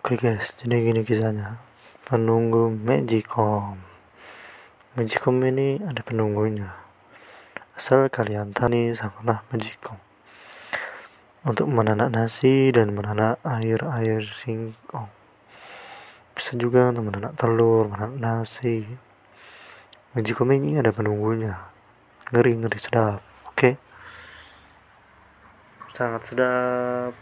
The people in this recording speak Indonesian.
Oke guys, jadi gini kisahnya. Penunggu Magicom. Magicom ini ada penunggunya. Asal kalian tani sangatlah Magicom. Untuk menanak nasi dan menanak air-air singkong. Bisa juga untuk menanak telur, menanak nasi. Magicom ini ada penunggunya. Ngeri-ngeri sedap. Oke. Sangat sedap.